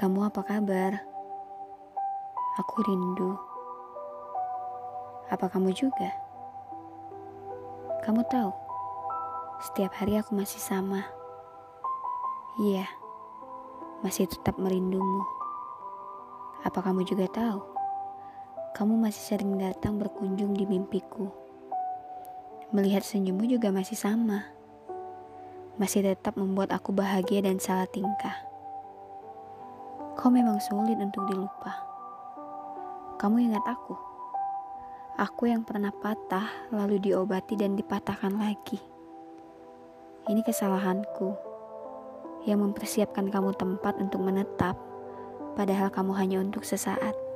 Kamu apa kabar? Aku rindu. Apa kamu juga? Kamu tahu, setiap hari aku masih sama. Iya, masih tetap merindumu. Apa kamu juga tahu? Kamu masih sering datang berkunjung di mimpiku. Melihat senyummu juga masih sama. Masih tetap membuat aku bahagia dan salah tingkah. Kau memang sulit untuk dilupa. Kamu ingat aku? Aku yang pernah patah lalu diobati dan dipatahkan lagi. Ini kesalahanku yang mempersiapkan kamu tempat untuk menetap, padahal kamu hanya untuk sesaat.